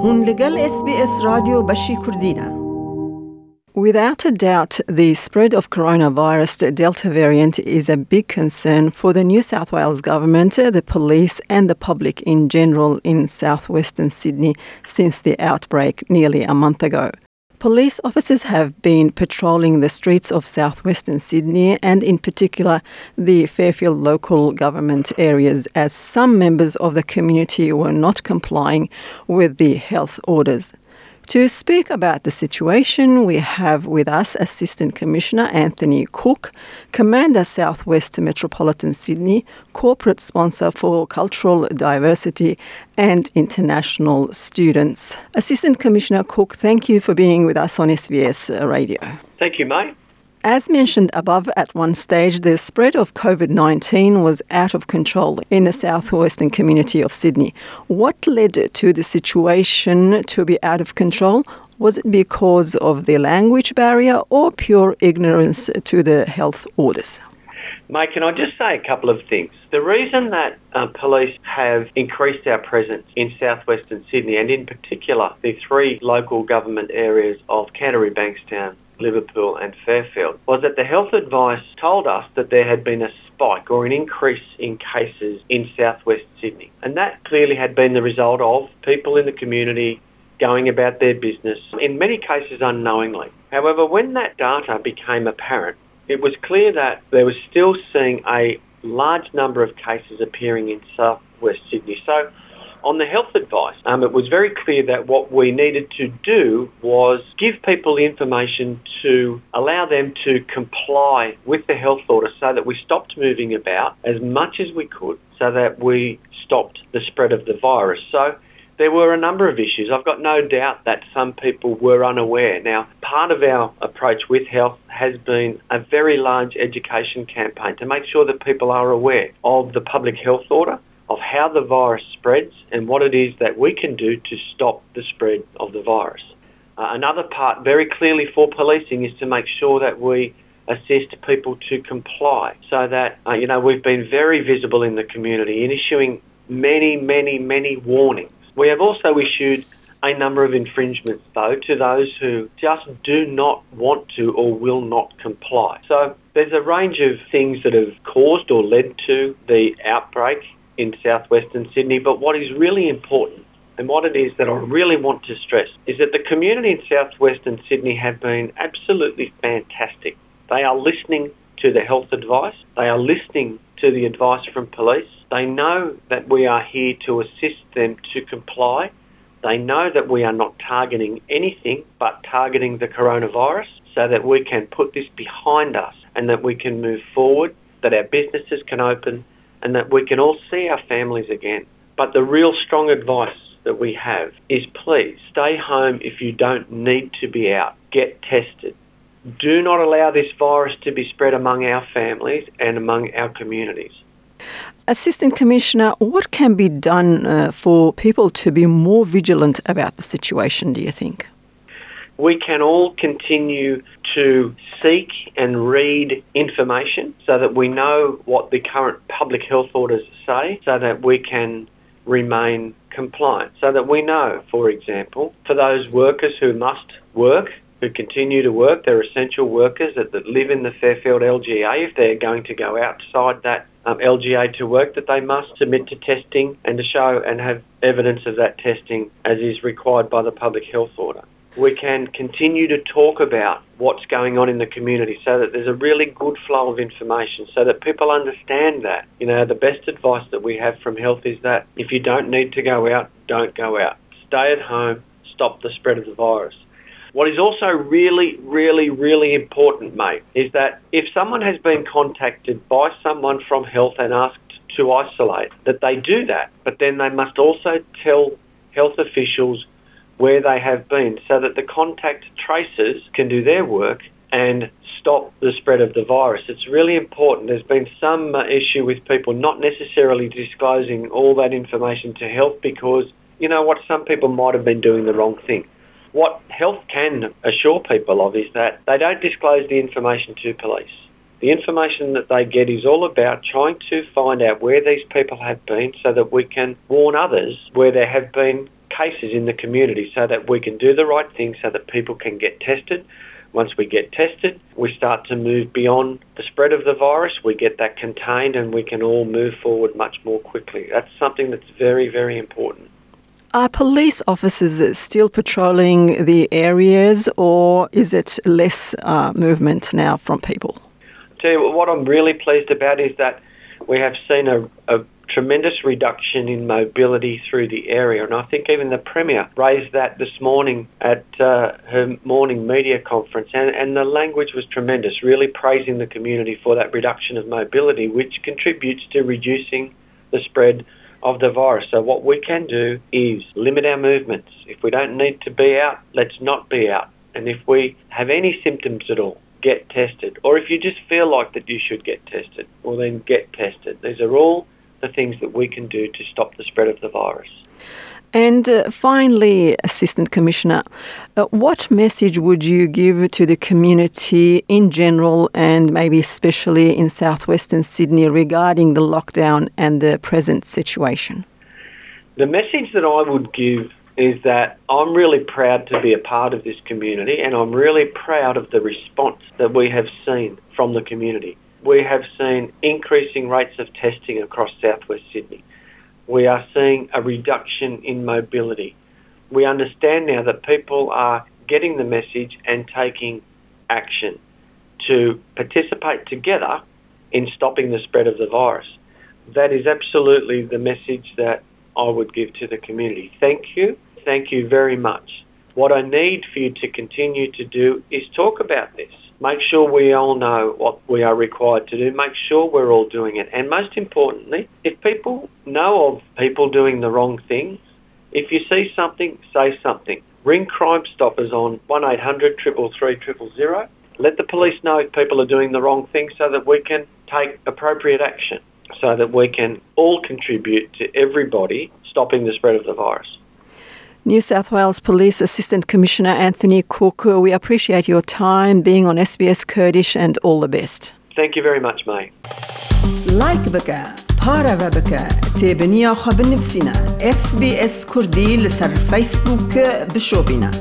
هون لگل اس بی اس رادیو بشی کردینه Without a doubt, the spread of coronavirus, the Delta variant, is a big concern for the New South Wales government, the police, and the public in general in southwestern Sydney since the outbreak nearly a month ago. Police officers have been patrolling the streets of southwestern Sydney and, in particular, the Fairfield local government areas as some members of the community were not complying with the health orders. To speak about the situation, we have with us Assistant Commissioner Anthony Cooke, Commander Southwest Metropolitan Sydney, Corporate Sponsor for Cultural Diversity and International Students. Assistant Commissioner Cooke, thank you for being with us on SBS Radio. Thank you, mate. As mentioned above, at one stage, the spread of COVID 19 was out of control in the southwestern community of Sydney. What led to the situation to be out of control? Was it because of the language barrier or pure ignorance to the health orders? Mate, can I just say a couple of things? The reason that uh, police have increased our presence in southwestern Sydney and in particular the three local government areas of Canterbury, Bankstown, Liverpool and Fairfield was that the health advice told us that there had been a spike or an increase in cases in southwest Sydney. And that clearly had been the result of people in the community going about their business, in many cases unknowingly. However, when that data became apparent, it was clear that there was still seeing a large number of cases appearing in southwest Sydney. So on the health advice, um, it was very clear that what we needed to do was give people the information to allow them to comply with the health order so that we stopped moving about as much as we could so that we stopped the spread of the virus. So there were a number of issues. I've got no doubt that some people were unaware. Now, part of our approach with health has been a very large education campaign to make sure that people are aware of the public health order of how the virus spreads and what it is that we can do to stop the spread of the virus. Uh, another part very clearly for policing is to make sure that we assist people to comply so that, uh, you know, we've been very visible in the community in issuing many, many, many warnings. We have also issued a number of infringements though to those who just do not want to or will not comply. So there's a range of things that have caused or led to the outbreak in southwestern Sydney. But what is really important and what it is that I really want to stress is that the community in southwestern Sydney have been absolutely fantastic. They are listening to the health advice. They are listening to the advice from police. They know that we are here to assist them to comply. They know that we are not targeting anything but targeting the coronavirus so that we can put this behind us and that we can move forward, that our businesses can open and that we can all see our families again. But the real strong advice that we have is please stay home if you don't need to be out. Get tested. Do not allow this virus to be spread among our families and among our communities. Assistant Commissioner, what can be done uh, for people to be more vigilant about the situation, do you think? We can all continue to seek and read information so that we know what the current public health orders say so that we can remain compliant. So that we know, for example, for those workers who must work, who continue to work, they're essential workers that, that live in the Fairfield LGA, if they're going to go outside that um, LGA to work, that they must submit to testing and to show and have evidence of that testing as is required by the public health order we can continue to talk about what's going on in the community so that there's a really good flow of information so that people understand that. You know, the best advice that we have from health is that if you don't need to go out, don't go out. Stay at home, stop the spread of the virus. What is also really, really, really important, mate, is that if someone has been contacted by someone from health and asked to isolate, that they do that, but then they must also tell health officials where they have been so that the contact tracers can do their work and stop the spread of the virus. It's really important. There's been some uh, issue with people not necessarily disclosing all that information to health because, you know what, some people might have been doing the wrong thing. What health can assure people of is that they don't disclose the information to police. The information that they get is all about trying to find out where these people have been so that we can warn others where there have been cases in the community so that we can do the right thing so that people can get tested. Once we get tested, we start to move beyond the spread of the virus. We get that contained and we can all move forward much more quickly. That's something that's very, very important. Are police officers still patrolling the areas or is it less uh, movement now from people? Tell you what I'm really pleased about is that we have seen a, a tremendous reduction in mobility through the area. And I think even the Premier raised that this morning at uh, her morning media conference. And, and the language was tremendous, really praising the community for that reduction of mobility, which contributes to reducing the spread of the virus. So what we can do is limit our movements. If we don't need to be out, let's not be out. And if we have any symptoms at all, get tested. Or if you just feel like that you should get tested, well then get tested. These are all the things that we can do to stop the spread of the virus. And uh, finally, Assistant Commissioner, uh, what message would you give to the community in general and maybe especially in southwestern Sydney regarding the lockdown and the present situation? The message that I would give is that I'm really proud to be a part of this community and I'm really proud of the response that we have seen from the community we have seen increasing rates of testing across southwest Sydney. We are seeing a reduction in mobility. We understand now that people are getting the message and taking action to participate together in stopping the spread of the virus. That is absolutely the message that I would give to the community. Thank you. Thank you very much. What I need for you to continue to do is talk about this. Make sure we all know what we are required to do. Make sure we're all doing it. And most importantly, if people know of people doing the wrong things, if you see something, say something. Ring Crime Stoppers on 1800 333 000. Let the police know if people are doing the wrong thing so that we can take appropriate action, so that we can all contribute to everybody stopping the spread of the virus. New South Wales Police Assistant Commissioner Anthony Cooke, we appreciate your time being on SBS Kurdish and all the best. Thank you very much, May. Like بك بارا بك تابنيا خب SBS كردي لسر فيسبوك بشوبنا